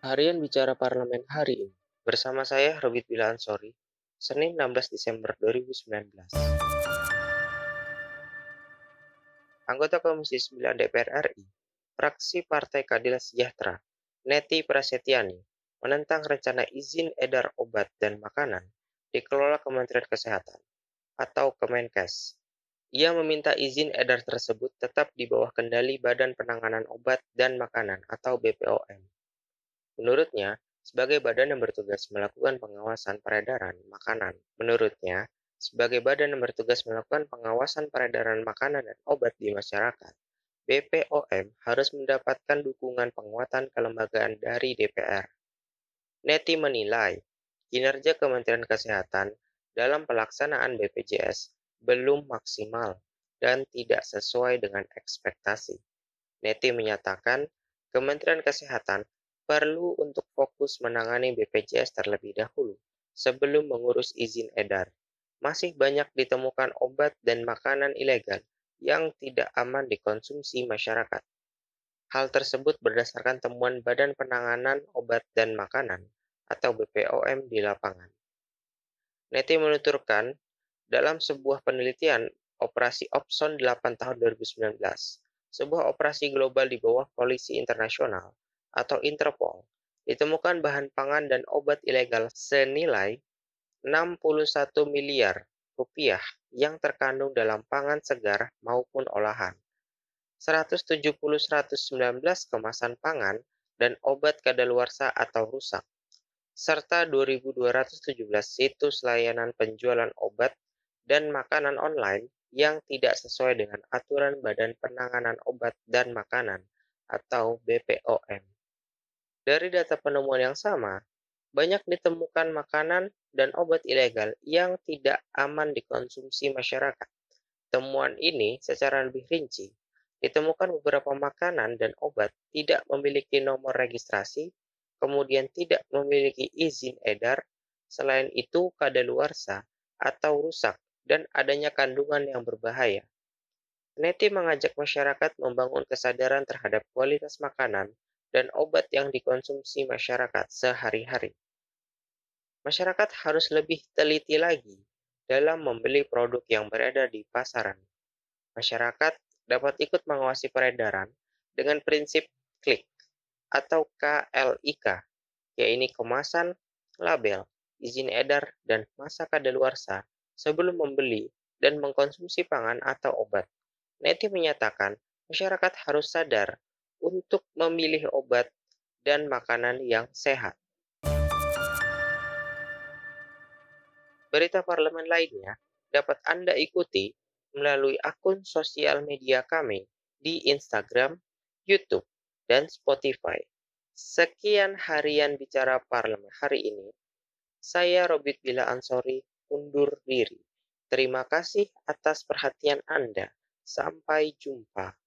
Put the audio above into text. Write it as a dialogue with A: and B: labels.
A: Harian Bicara Parlemen hari ini bersama saya Robit Bila Ansori, Senin 16 Desember 2019. Anggota Komisi 9 DPR RI, fraksi Partai Keadilan Sejahtera, Neti Prasetyani, menentang rencana izin edar obat dan makanan dikelola Kementerian Kesehatan atau Kemenkes. Ia meminta izin edar tersebut tetap di bawah kendali Badan Penanganan Obat dan Makanan atau BPOM. Menurutnya, sebagai badan yang bertugas melakukan pengawasan peredaran makanan, menurutnya, sebagai badan yang bertugas melakukan pengawasan peredaran makanan dan obat di masyarakat, BPOM harus mendapatkan dukungan penguatan kelembagaan dari DPR. Neti menilai, kinerja Kementerian Kesehatan dalam pelaksanaan BPJS belum maksimal dan tidak sesuai dengan ekspektasi. Neti menyatakan, Kementerian Kesehatan perlu untuk fokus menangani BPJS terlebih dahulu sebelum mengurus izin edar masih banyak ditemukan obat dan makanan ilegal yang tidak aman dikonsumsi masyarakat. Hal tersebut berdasarkan temuan Badan Penanganan Obat dan Makanan atau BPOM di lapangan. Neti menuturkan, dalam sebuah penelitian Operasi Opson 8 tahun 2019, sebuah operasi global di bawah Polisi Internasional atau Interpol, ditemukan bahan pangan dan obat ilegal senilai 61 miliar rupiah yang terkandung dalam pangan segar maupun olahan. 170-119 kemasan pangan dan obat kadaluarsa atau rusak, serta 2.217 situs layanan penjualan obat dan makanan online yang tidak sesuai dengan aturan Badan Penanganan Obat dan Makanan atau BPOM. Dari data penemuan yang sama, banyak ditemukan makanan dan obat ilegal yang tidak aman dikonsumsi masyarakat. Temuan ini secara lebih rinci ditemukan beberapa makanan dan obat tidak memiliki nomor registrasi, kemudian tidak memiliki izin edar, selain itu kadaluarsa atau rusak dan adanya kandungan yang berbahaya. Neti mengajak masyarakat membangun kesadaran terhadap kualitas makanan dan obat yang dikonsumsi masyarakat sehari-hari. Masyarakat harus lebih teliti lagi dalam membeli produk yang beredar di pasaran. Masyarakat dapat ikut mengawasi peredaran dengan prinsip klik atau KLIK, yaitu kemasan, label, izin edar, dan masa kadaluarsa sebelum membeli dan mengkonsumsi pangan atau obat. Neti menyatakan masyarakat harus sadar untuk memilih obat dan makanan yang sehat. Berita parlemen lainnya dapat Anda ikuti melalui akun sosial media kami di Instagram, YouTube, dan Spotify. Sekian harian bicara parlemen hari ini. Saya Robit Bila Ansori undur diri. Terima kasih atas perhatian Anda. Sampai jumpa.